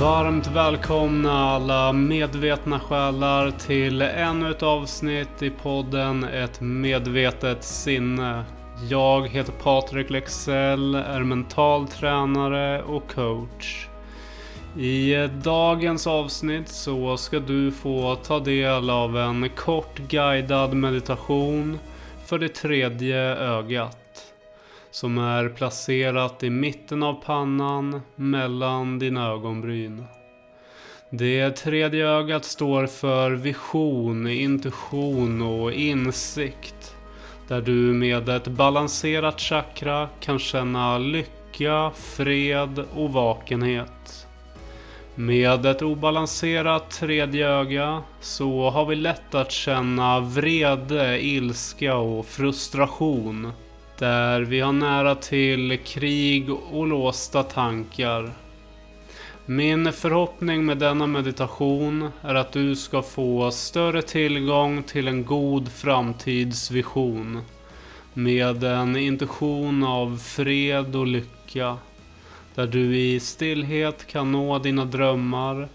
Varmt välkomna alla medvetna själar till ännu ett avsnitt i podden Ett medvetet sinne. Jag heter Patrik Lexell, är mental tränare och coach. I dagens avsnitt så ska du få ta del av en kort guidad meditation för det tredje ögat. Som är placerat i mitten av pannan mellan dina ögonbryn. Det tredje ögat står för vision, intuition och insikt. Där du med ett balanserat chakra kan känna lycka, fred och vakenhet. Med ett obalanserat tredje öga så har vi lätt att känna vrede, ilska och frustration. Där vi har nära till krig och låsta tankar. Min förhoppning med denna meditation är att du ska få större tillgång till en god framtidsvision. Med en intuition av fred och lycka. Där du i stillhet kan nå dina drömmar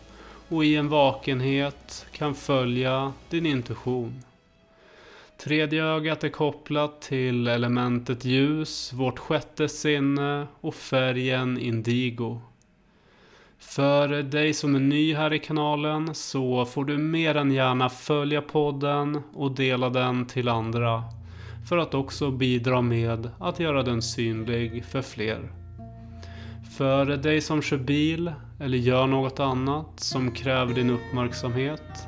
och i en vakenhet kan följa din intuition. Tredje ögat är kopplat till elementet ljus, vårt sjätte sinne och färgen indigo. För dig som är ny här i kanalen så får du mer än gärna följa podden och dela den till andra. För att också bidra med att göra den synlig för fler. För dig som kör bil eller gör något annat som kräver din uppmärksamhet.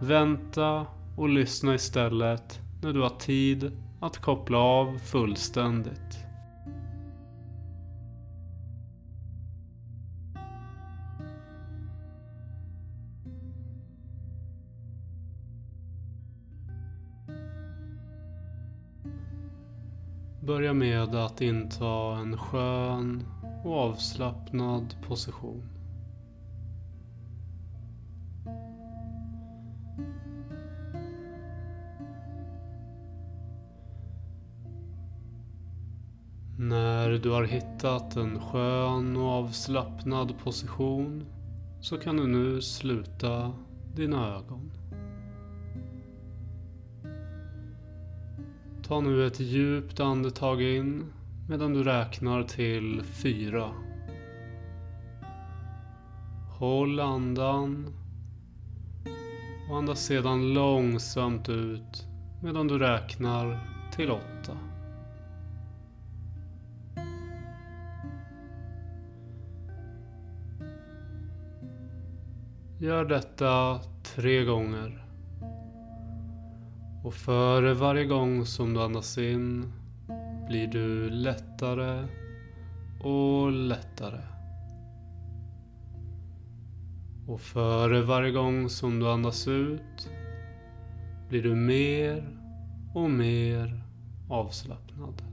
Vänta och lyssna istället när du har tid att koppla av fullständigt. Börja med att inta en skön och avslappnad position. När du har hittat en skön och avslappnad position så kan du nu sluta dina ögon. Ta nu ett djupt andetag in medan du räknar till fyra. Håll andan och andas sedan långsamt ut medan du räknar till åtta. Gör detta tre gånger. Och för varje gång som du andas in blir du lättare och lättare. Och för varje gång som du andas ut blir du mer och mer avslappnad.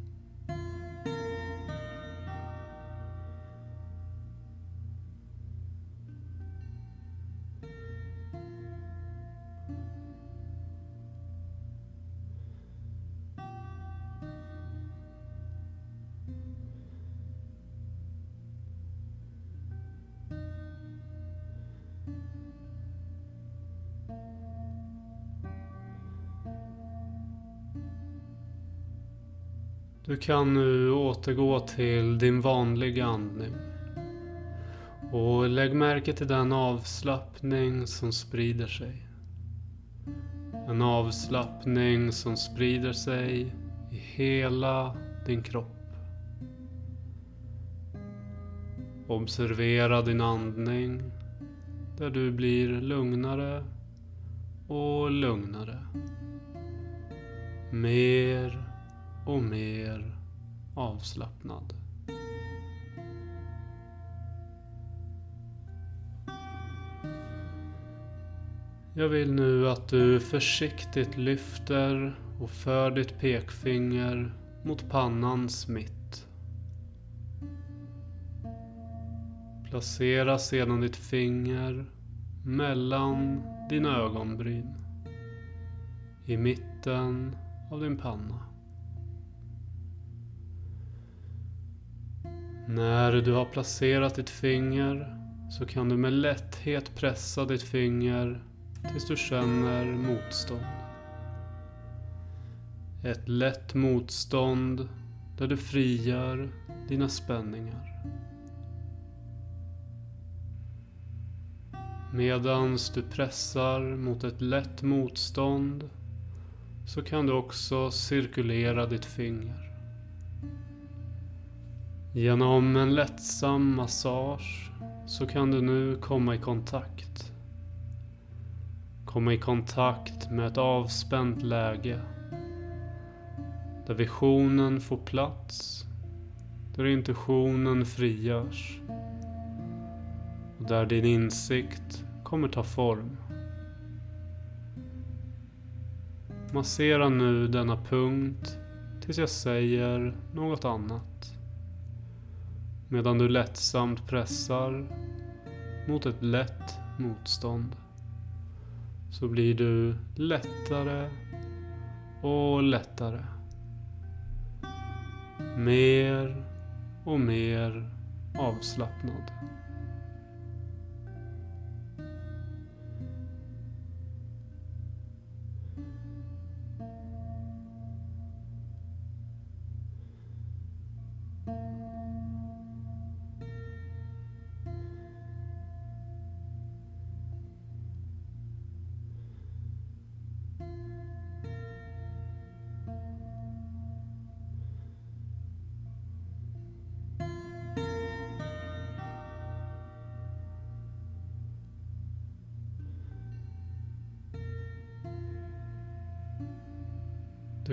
Du kan nu återgå till din vanliga andning. Och lägg märke till den avslappning som sprider sig. En avslappning som sprider sig i hela din kropp. Observera din andning där du blir lugnare och lugnare. Mer och mer avslappnad. Jag vill nu att du försiktigt lyfter och för ditt pekfinger mot pannans mitt. Placera sedan ditt finger mellan dina ögonbryn. I mitten av din panna. När du har placerat ditt finger så kan du med lätthet pressa ditt finger tills du känner motstånd. Ett lätt motstånd där du frigör dina spänningar. Medans du pressar mot ett lätt motstånd så kan du också cirkulera ditt finger. Genom en lättsam massage så kan du nu komma i kontakt. Komma i kontakt med ett avspänt läge. Där visionen får plats. Där intuitionen frigörs. Och där din insikt kommer ta form. Massera nu denna punkt tills jag säger något annat. Medan du lättsamt pressar mot ett lätt motstånd. Så blir du lättare och lättare. Mer och mer avslappnad.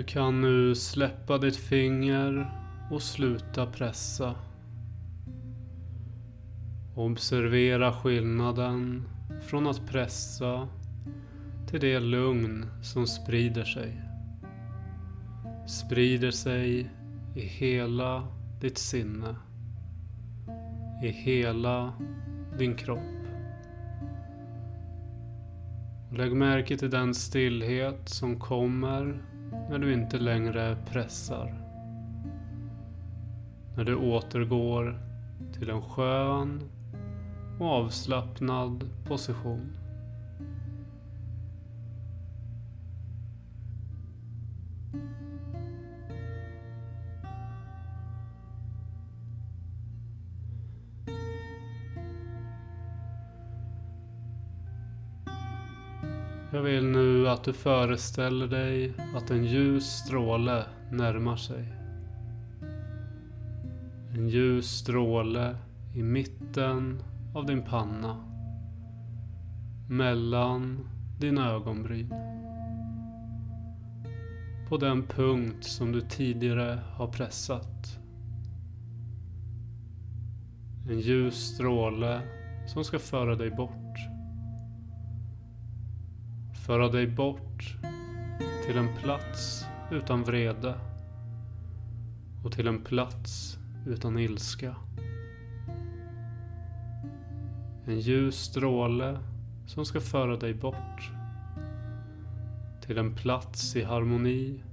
Du kan nu släppa ditt finger och sluta pressa. Observera skillnaden från att pressa till det lugn som sprider sig. Sprider sig i hela ditt sinne. I hela din kropp. Lägg märke till den stillhet som kommer när du inte längre pressar. När du återgår till en skön och avslappnad position. Jag vill nu att du föreställer dig att en ljus stråle närmar sig. En ljus stråle i mitten av din panna. Mellan dina ögonbryn. På den punkt som du tidigare har pressat. En ljus stråle som ska föra dig bort. Föra dig bort till en plats utan vrede och till en plats utan ilska. En ljus stråle som ska föra dig bort till en plats i harmoni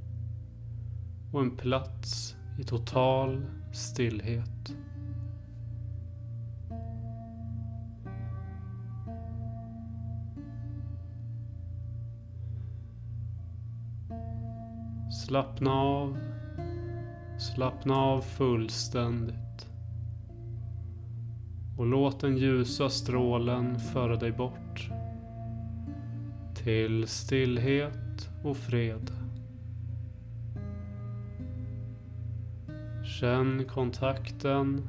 och en plats i total stillhet. Slappna av. Slappna av fullständigt. Och låt den ljusa strålen föra dig bort. Till stillhet och fred. Känn kontakten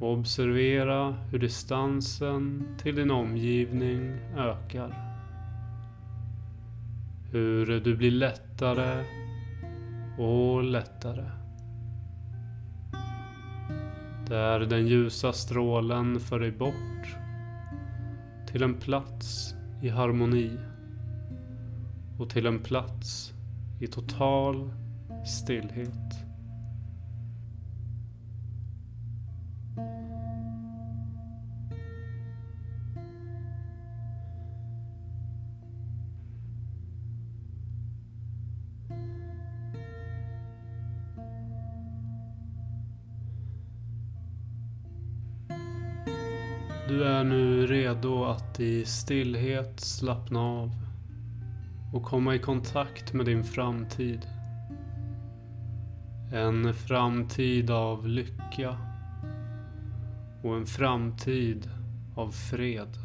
och observera hur distansen till din omgivning ökar. Hur du blir lättare och lättare. Där den ljusa strålen för dig bort till en plats i harmoni och till en plats i total stillhet. Du är nu redo att i stillhet slappna av och komma i kontakt med din framtid. En framtid av lycka och en framtid av fred.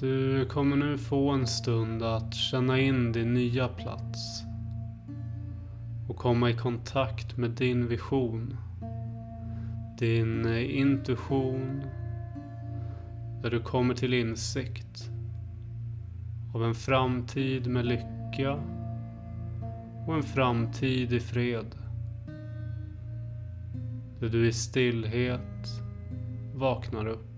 Du kommer nu få en stund att känna in din nya plats och komma i kontakt med din vision, din eh, intuition, där du kommer till insikt av en framtid med lycka och en framtid i fred. Där du i stillhet vaknar upp.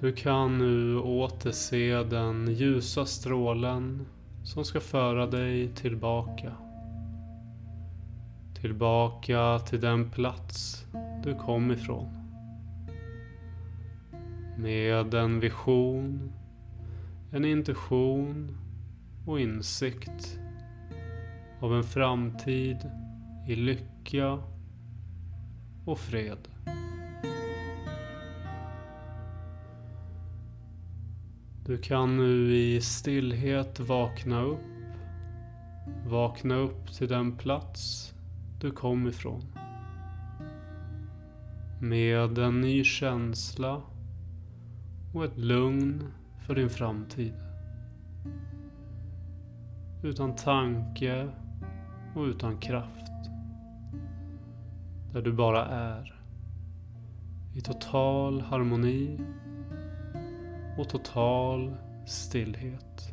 Du kan nu återse den ljusa strålen som ska föra dig tillbaka. Tillbaka till den plats du kom ifrån. Med en vision, en intuition och insikt av en framtid i lycka och fred. Du kan nu i stillhet vakna upp. Vakna upp till den plats du kom ifrån. Med en ny känsla och ett lugn för din framtid. Utan tanke och utan kraft. Där du bara är. I total harmoni och total stillhet.